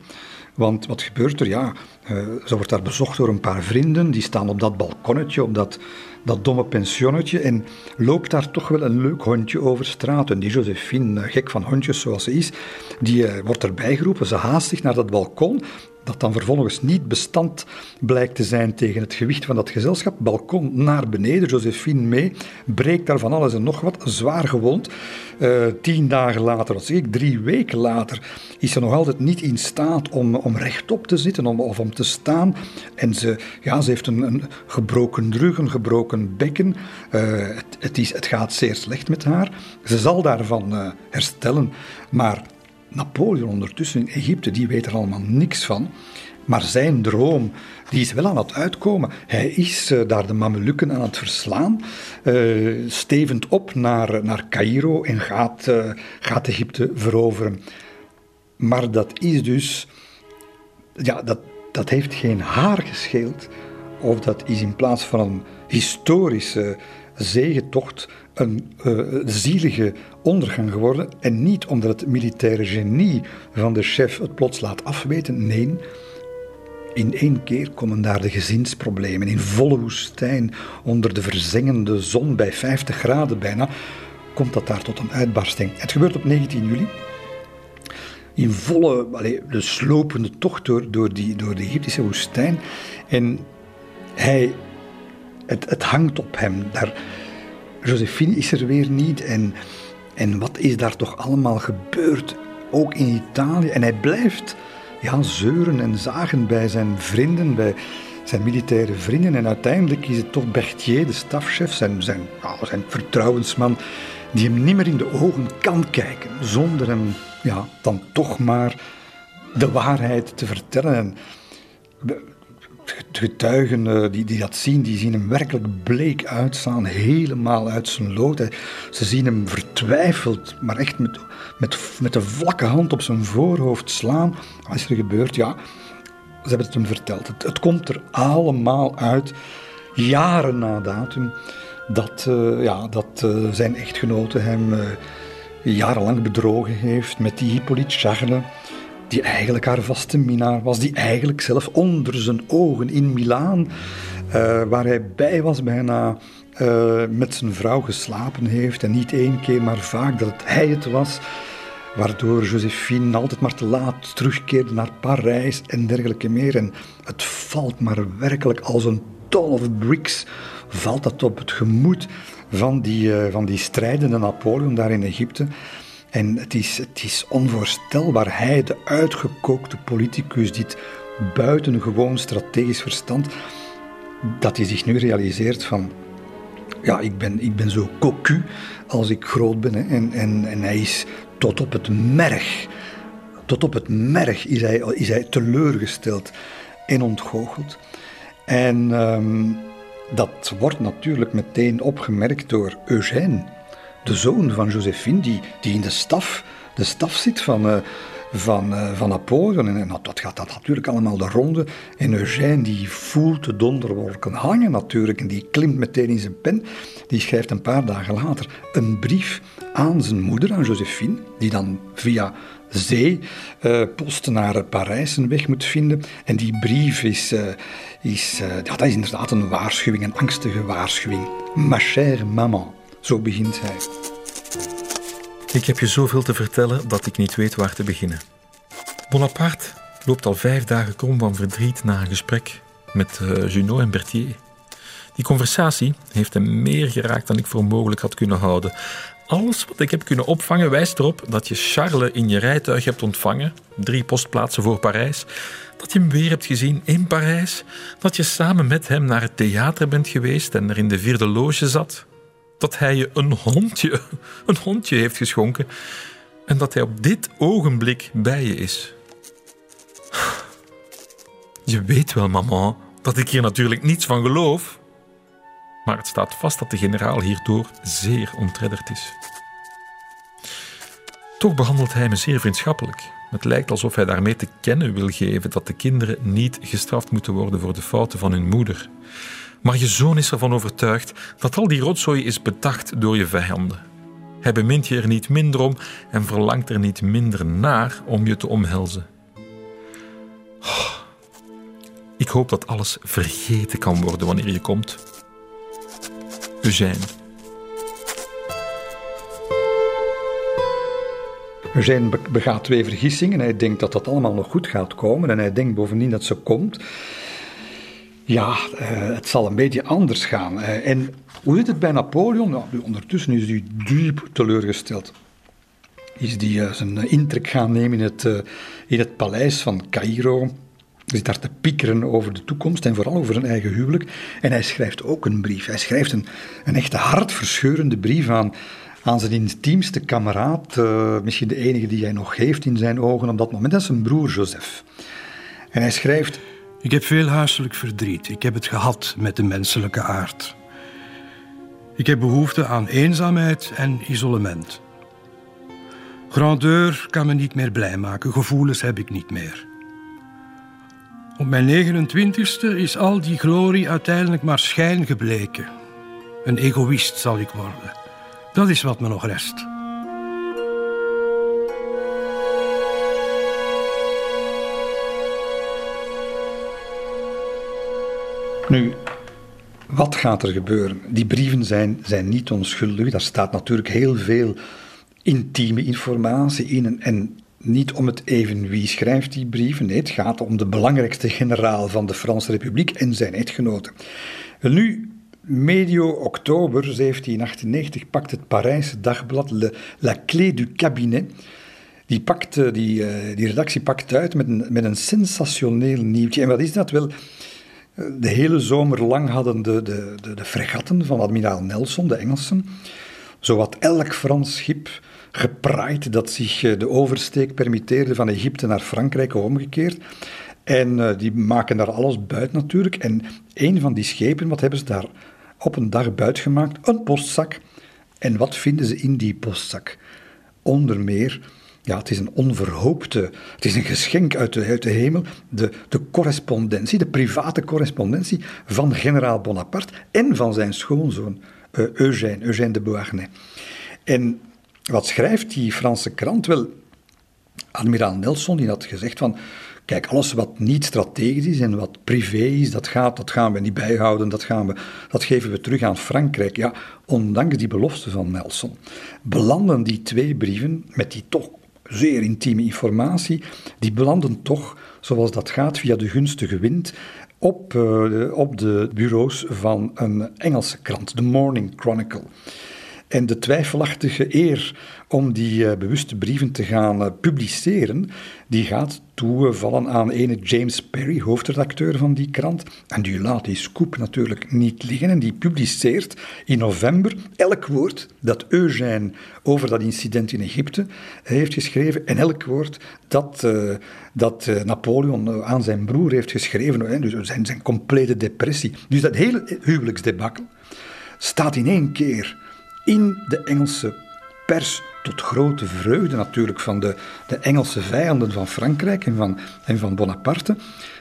D: Want wat gebeurt er? Ja, uh, ze wordt daar bezocht door een paar vrienden. Die staan op dat balkonnetje, op dat, dat domme pensionnetje. En loopt daar toch wel een leuk hondje over straat. En die Josephine, eh, gek van hondjes zoals ze is, die uh, wordt erbij geroepen. Ze haast zich naar dat balkon dat dan vervolgens niet bestand blijkt te zijn tegen het gewicht van dat gezelschap. Balkon naar beneden, Josephine mee, breekt daar van alles en nog wat, zwaar gewond. Uh, tien dagen later, wat zeg ik, drie weken later, is ze nog altijd niet in staat om, om rechtop te zitten om, of om te staan. En ze, ja, ze heeft een, een gebroken rug, een gebroken bekken. Uh, het, het, is, het gaat zeer slecht met haar. Ze zal daarvan uh, herstellen, maar Napoleon ondertussen in Egypte, die weet er allemaal niks van. Maar zijn droom, die is wel aan het uitkomen. Hij is uh, daar de Mamelukken aan het verslaan, uh, stevend op naar, naar Cairo en gaat, uh, gaat Egypte veroveren. Maar dat is dus, ja, dat, dat heeft geen haar gescheeld. Of dat is in plaats van een historische zegentocht een uh, zielige ondergang geworden. En niet omdat het militaire genie van de chef het plots laat afweten. Nee, in één keer komen daar de gezinsproblemen. In volle woestijn, onder de verzengende zon bij 50 graden bijna, komt dat daar tot een uitbarsting. Het gebeurt op 19 juli. In volle, de slopende tocht door, door, die, door de Egyptische woestijn. En hij, het, het hangt op hem. Daar, Josephine is er weer niet. En, en wat is daar toch allemaal gebeurd? Ook in Italië. En hij blijft ja, zeuren en zagen bij zijn vrienden, bij zijn militaire vrienden. En uiteindelijk is het toch Berthier, de stafchef, zijn, zijn, zijn vertrouwensman, die hem niet meer in de ogen kan kijken. Zonder hem ja, dan toch maar de waarheid te vertellen. En getuigen eh, die, die dat zien, die zien hem werkelijk bleek uitstaan, helemaal uit zijn lood. Ze zien hem vertwijfeld, maar echt met, met, met de vlakke hand op zijn voorhoofd slaan. Wat is er gebeurd? Ja, ze hebben het hem verteld. Het, komt er allemaal uit, jaren na datum, dat, uh, ja, dat uh, zijn echtgenote hem jarenlang bedrogen heeft met die Hippolyte Charles die eigenlijk haar vaste minnaar was, die eigenlijk zelf onder zijn ogen in Milaan, uh, waar hij bij was bijna, uh, met zijn vrouw geslapen heeft. En niet één keer, maar vaak dat het hij het was. Waardoor Josephine altijd maar te laat terugkeerde naar Parijs en dergelijke meer. En het valt maar werkelijk als een ton of bricks, valt dat op het gemoed van die, uh, van die strijdende Napoleon daar in Egypte. En het is, het is onvoorstelbaar. Hij, de uitgekookte politicus, dit buitengewoon strategisch verstand, dat hij zich nu realiseert van... Ja, ik ben, ik ben zo cocu als ik groot ben. En, en, en hij is tot op het merg, tot op het merg is hij, is hij teleurgesteld en ontgoocheld. En um, dat wordt natuurlijk meteen opgemerkt door Eugène de zoon van Josephine, die, die in de staf, de staf zit van, uh, van, uh, van Napoleon. En, en dat gaat dat natuurlijk allemaal de ronde. En Eugène die voelt de donderwolken hangen natuurlijk. En die klimt meteen in zijn pen. Die schrijft een paar dagen later een brief aan zijn moeder, aan Josephine. Die dan via zee uh, naar Parijs een weg moet vinden. En die brief is, is, ja, dat is inderdaad een waarschuwing, een angstige waarschuwing. Ma chère maman. Zo begint hij.
B: Ik heb je zoveel te vertellen dat ik niet weet waar te beginnen. Bonaparte loopt al vijf dagen krom van verdriet na een gesprek met uh, Junot en Berthier. Die conversatie heeft hem meer geraakt dan ik voor mogelijk had kunnen houden. Alles wat ik heb kunnen opvangen wijst erop dat je Charles in je rijtuig hebt ontvangen, drie postplaatsen voor Parijs, dat je hem weer hebt gezien in Parijs, dat je samen met hem naar het theater bent geweest en er in de vierde loge zat, dat hij je een hondje, een hondje heeft geschonken en dat hij op dit ogenblik bij je is. Je weet wel, mama, dat ik hier natuurlijk niets van geloof. Maar het staat vast dat de generaal hierdoor zeer ontredderd is. Toch behandelt hij me zeer vriendschappelijk. Het lijkt alsof hij daarmee te kennen wil geven dat de kinderen niet gestraft moeten worden voor de fouten van hun moeder. Maar je zoon is ervan overtuigd dat al die rotzooi is bedacht door je vijanden. Hij bemint je er niet minder om en verlangt er niet minder naar om je te omhelzen. Oh, ik hoop dat alles vergeten kan worden wanneer je komt. Eugène.
D: Eugène begaat twee vergissingen. Hij denkt dat dat allemaal nog goed gaat komen en hij denkt bovendien dat ze komt. Ja, uh, het zal een beetje anders gaan. Uh, en hoe zit het bij Napoleon? Nou, ondertussen is hij diep teleurgesteld. Is hij uh, zijn intrek gaan nemen in het, in het paleis van Cairo. Hij zit daar te piekeren over de toekomst en vooral over zijn eigen huwelijk. En hij schrijft ook een brief. Hij schrijft een, een echte hartverscheurende brief aan, aan zijn intiemste kameraad. misschien de enige die hij nog heeft in zijn ogen op dat moment. Dat is zijn broer Joseph. En hij schrijft...
C: Ik heb veel huiselijk verdriet. Ik heb het gehad met de menselijke aard. Ik heb behoefte aan eenzaamheid en isolement. Grandeur kan me niet meer blij maken, gevoelens heb ik niet meer. Op mijn 29ste is al die glorie uiteindelijk maar schijn gebleken. Een egoïst zal ik worden. Dat is wat me nog rest.
D: Nu, wat gaat er gebeuren? Die brieven zijn, zijn niet onschuldig. Daar staat natuurlijk heel veel intieme informatie in. En, en niet om het even wie schrijft die brieven. Nee, het gaat om de belangrijkste generaal van de Franse Republiek en zijn echtgenoten. Nu, medio oktober 1798 pakt het Parijse dagblad Le, La Clé du Cabinet. Die, pakt, eh, die, eh, die redactie pakt uit met een, met een sensationeel nieuwtje. En wat is dat? Wel, de hele zomer lang hadden de, de, de, fregatten van admiraal Nelson, de Engelsen, zowat elk Frans schip gepraaid dat zich eh, de oversteek permitteerde van Egypte naar Frankrijk omgekeerd. En uh, die maken daar alles buiten natuurlijk. En een van die schepen, wat hebben ze daar op een dag buiten gemaakt? Een postzak. En wat vinden ze in die postzak? Onder meer ja, het is een onverhoopte, het is een geschenk uit de, uit de hemel, de, de correspondentie, de private correspondentie van generaal Bonaparte en van zijn schoonzoon uh, Eugène, Eugène de Beauharnais. En wat schrijft die Franse krant? Wel, admiraal Nelson die had gezegd van, kijk, alles wat niet strategisch is en wat privé is, dat, gaat, dat gaan we niet bijhouden, dat, gaan we, dat geven we terug aan Frankrijk. Ja, ondanks die belofte van Nelson belanden die twee brieven met die toch zeer intieme informatie, die belanden toch, zoals dat gaat, via de gunstige wind op, uh, op de bureaus van een Engelse krant, The Morning Chronicle. En de twijfelachtige eer om die uh, bewuste brieven te gaan uh, publiceren, die gaat toevallen aan ene James Perry, hoofdredacteur van die krant. En die laat die scoop natuurlijk niet liggen en die publiceert in november elk woord dat Eugène over dat incident in Egypte heeft geschreven en elk woord dat, dat Napoleon aan zijn broer heeft geschreven. Dus zijn, zijn complete depressie. Dus dat hele huwelijksdebakkel staat in één keer in de Engelse pers, tot grote vreugde natuurlijk van de, de Engelse vijanden van Frankrijk en van, en van Bonaparte.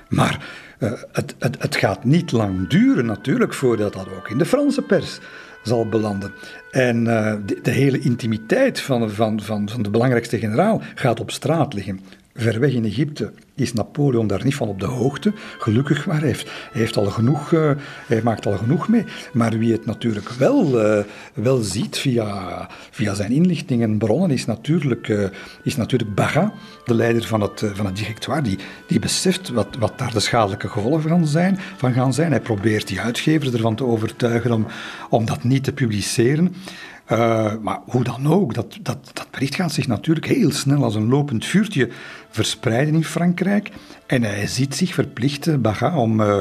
D: Maar uh, het, het, het gaat niet lang duren natuurlijk voordat dat ook in de Franse pers zal belanden. En uh, de, de, hele intimiteit van, van, van, van de belangrijkste generaal gaat op straat liggen ver weg in Egypte is Napoleon daar niet van op de hoogte. Gelukkig maar, hij heeft, heeft al genoeg, uh, hij maakt al genoeg mee. Maar wie het natuurlijk wel, uh, wel ziet via, via zijn inlichtingen en bronnen is natuurlijk, uh, is natuurlijk Baga, de leider van het, van het directoire, die, die beseft wat, wat daar de schadelijke gevolgen van, zijn, van gaan zijn. Hij probeert die uitgevers ervan te overtuigen om, om dat niet te publiceren. Uh, maar hoe dan ook, dat, dat, dat bericht gaat zich natuurlijk heel snel als een lopend vuurtje verspreiden in Frankrijk. En hij ziet zich verplicht, Baga, om, uh,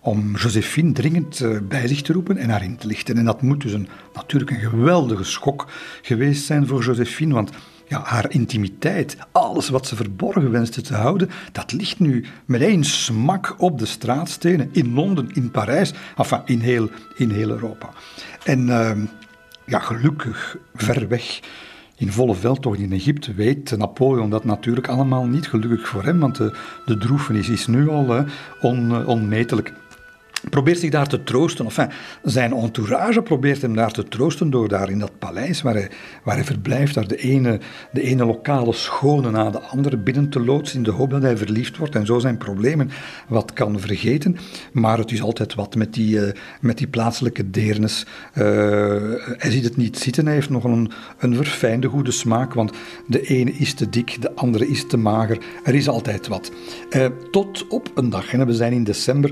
D: om Josephine dringend uh, bij zich te roepen en haar in te lichten. En dat moet dus een, natuurlijk een geweldige schok geweest zijn voor Josephine, want ja, haar intimiteit, alles wat ze verborgen wenste te houden, dat ligt nu met één smak op de straatstenen in Londen, in Parijs, enfin in heel, in heel Europa. En ehm, ja, gelukkig ver weg in volle veldtocht in Egypte weet Napoleon dat natuurlijk allemaal niet gelukkig voor hem, want de, de droefenis is nu al on, onmetelijk. Probeert zich daar te troosten. Enfin, zijn entourage probeert hem daar te troosten door daar in dat paleis waar hij, waar hij verblijft, daar de ene, de ene lokale schone na de andere binnen te loodsen in de hoop dat hij verliefd wordt en zo zijn problemen wat kan vergeten. Maar het is altijd wat met die, uh, met die plaatselijke deernis. Uh, hij ziet het niet zitten, hij heeft nog een, een verfijnde goede smaak, want de ene is te dik, de andere is te mager. Er is altijd wat. Uh, tot op een dag, en we zijn in december,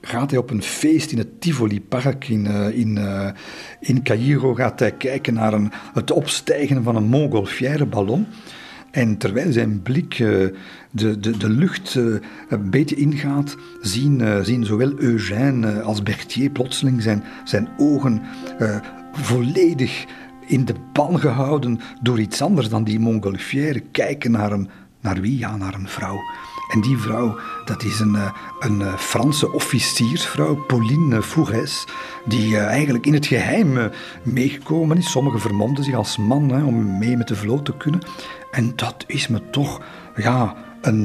D: gaat hij op een feest in het Tivoli Park in, uh, in, uh, in Cairo gaat hij kijken naar een, het opstijgen van een Montgolfière ballon. En terwijl zijn blik uh, de, de, de lucht een beetje ingaat, zien, zien zowel Eugène als Berthier plotseling zijn, zijn ogen volledig in de ban gehouden door iets anders dan die Montgolfière kijken naar een, naar wie? Ja, naar een vrouw. En die vrouw, dat is een, eh, een eh, Franse officiersvrouw, Pauline Fourès, die eh, eigenlijk in het geheim meegekomen is. Sommigen vermomden zich als man hè, om mee met de vloot te kunnen. En dat is me toch ja, een,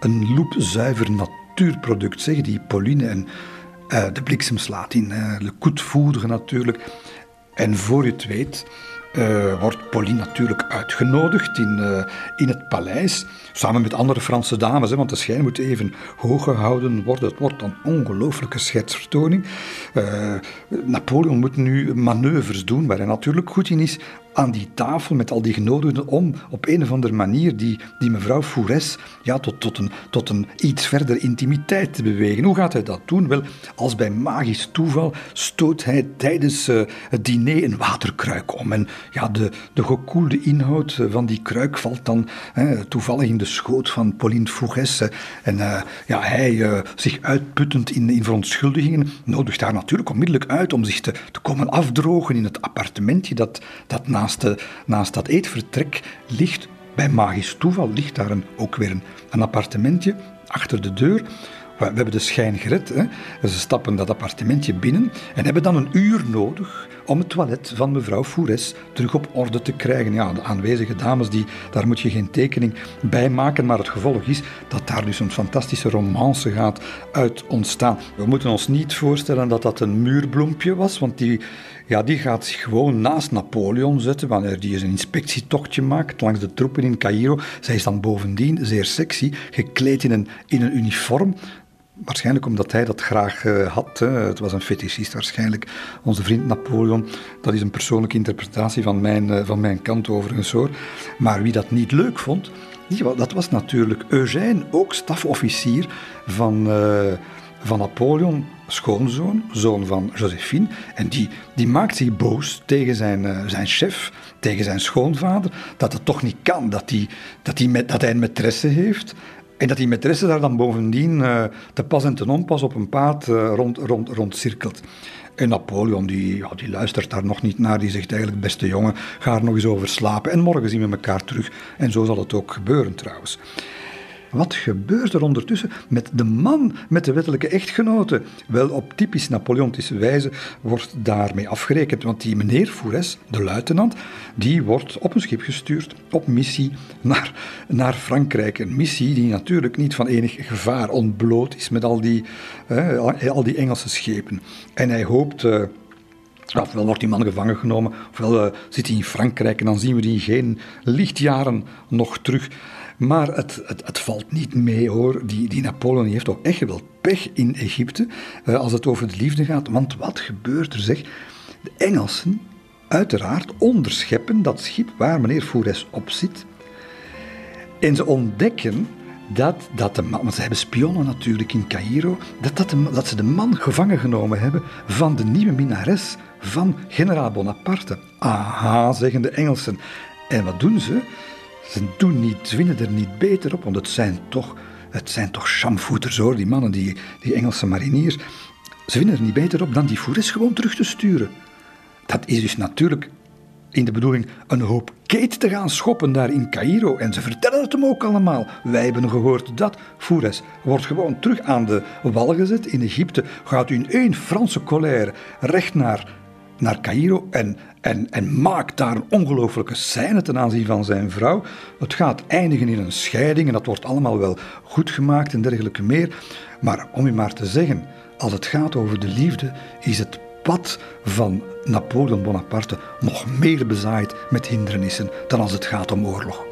D: een loepzuiver natuurproduct, zeg, die Pauline. En de bliksem slaat in, Le de Foudre natuurlijk. En voor je het weet wordt Pauline natuurlijk uitgenodigd in, in het paleis, samen met andere Franse dames, hè, want de schijn moet even hoog gehouden worden. Het wordt een ongelooflijke schetsvertoning. Uh, Napoleon moet nu manoeuvres doen waar hij natuurlijk goed in is, aan die tafel met al die genodigden om op een of andere manier die, die mevrouw Foures ja, tot, tot, een, tot een iets verder intimiteit te bewegen. Hoe gaat hij dat doen? Wel, als bij magisch toeval stoot hij tijdens uh, het diner een waterkruik om. En ja, de, de gekoelde inhoud van die kruik valt dan toevallig in de schoot van Pauline Foures. En uh, ja, hij, uh, zich uitputtend in, in verontschuldigingen, nodigt haar natuurlijk onmiddellijk uit om zich te, te komen afdrogen in het appartementje dat, dat na naast, de, naast dat eetvertrek ligt, bij magisch toeval, ligt daar een, ook weer een, een appartementje achter de deur. We hebben de schijn gered. Hè. Ze stappen dat appartementje binnen en hebben dan een uur nodig om het toilet van mevrouw Foures terug op orde te krijgen. Ja, de aanwezige dames, die, daar moet je geen tekening bij maken, maar het gevolg is dat daar dus een fantastische romance gaat uit ontstaan. We moeten ons niet voorstellen dat dat een muurbloempje was, want die, ja, die gaat zich gewoon naast Napoleon zetten wanneer die eens een inspectietochtje maakt langs de troepen in Cairo. Zij is dan bovendien zeer sexy, gekleed in een, in een uniform Waarschijnlijk omdat hij dat graag uh, had. Hè. Het was een fetischist waarschijnlijk. Onze vriend Napoleon, dat is een persoonlijke interpretatie van mijn, uh, van mijn kant overigens hoor. Maar wie dat niet leuk vond, dat was natuurlijk Eugène, ook stafofficier van, uh, van Napoleon, schoonzoon, zoon van Josephine. En die, die maakt zich boos tegen zijn, zijn chef, tegen zijn schoonvader, dat het toch niet kan, dat, die, dat, die met, dat hij een maîtresse heeft en dat die maîtresse daar dan bovendien uh, te pas en te onpas op een paard uh, rond, rond, rondcirkelt. En Napoleon, die, ja, die luistert daar nog niet naar. Die zegt eigenlijk, beste jongen, ga er nog eens over slapen. En morgen zien we elkaar terug. En zo zal het ook gebeuren trouwens. Wat gebeurt er ondertussen met de man met de wettelijke echtgenote? Wel, op typisch Napoleontische wijze wordt daarmee afgerekend, want die meneer Foures, de luitenant, die wordt op een schip gestuurd op missie naar, naar Frankrijk. Een missie die natuurlijk niet van enig gevaar ontbloot is met al die, eh, al die Engelse schepen. En hij hoopt... Uh, Ofwel wordt die man gevangen genomen, ofwel uh, zit hij in Frankrijk en dan zien we die geen lichtjaren nog terug. Maar het, het, valt niet mee hoor. Die, die Napoleon heeft ook echt wel pech in Egypte uh, als het over de liefde gaat. Want wat gebeurt er zeg? De Engelsen, uiteraard, onderscheppen dat schip waar meneer Foures op zit. En ze ontdekken dat, dat de man, want ze hebben spionnen natuurlijk in Cairo, dat, dat, dat ze de man gevangen genomen hebben van de nieuwe minares van generaal Bonaparte. Aha, zeggen de Engelsen. En wat doen ze? Ze doen niet, ze vinden er niet beter op, want het zijn toch, het zijn toch chamvoeters hoor, die mannen, die, die Engelse mariniers. Ze vinden er niet beter op dan die Foures gewoon terug te sturen. Dat is dus natuurlijk in de bedoeling een hoop keet te gaan schoppen daar in Cairo. En ze vertellen het hem ook allemaal. Wij hebben gehoord dat Foures wordt gewoon terug aan de wal gezet in Egypte. Gaat in één Franse colère recht naar, naar Cairo en en, en maakt daar een ongelooflijke scène ten aanzien van zijn vrouw. Het gaat eindigen in een scheiding en dat wordt allemaal wel goed gemaakt en dergelijke meer. Maar om u maar te zeggen, als het gaat over de liefde, is het pad van Napoleon Bonaparte nog meer bezaaid met hindernissen dan als het gaat om oorlog.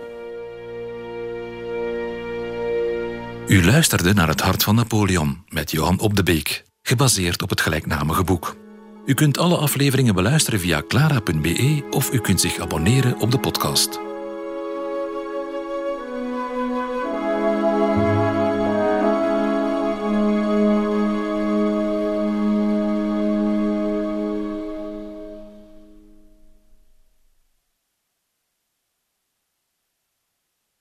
F: U luisterde naar Het Hart van Napoleon met Johan Op de Beek, gebaseerd op het gelijknamige boek. U kunt alle afleveringen beluisteren via clara.be of u kunt zich abonneren op de podcast.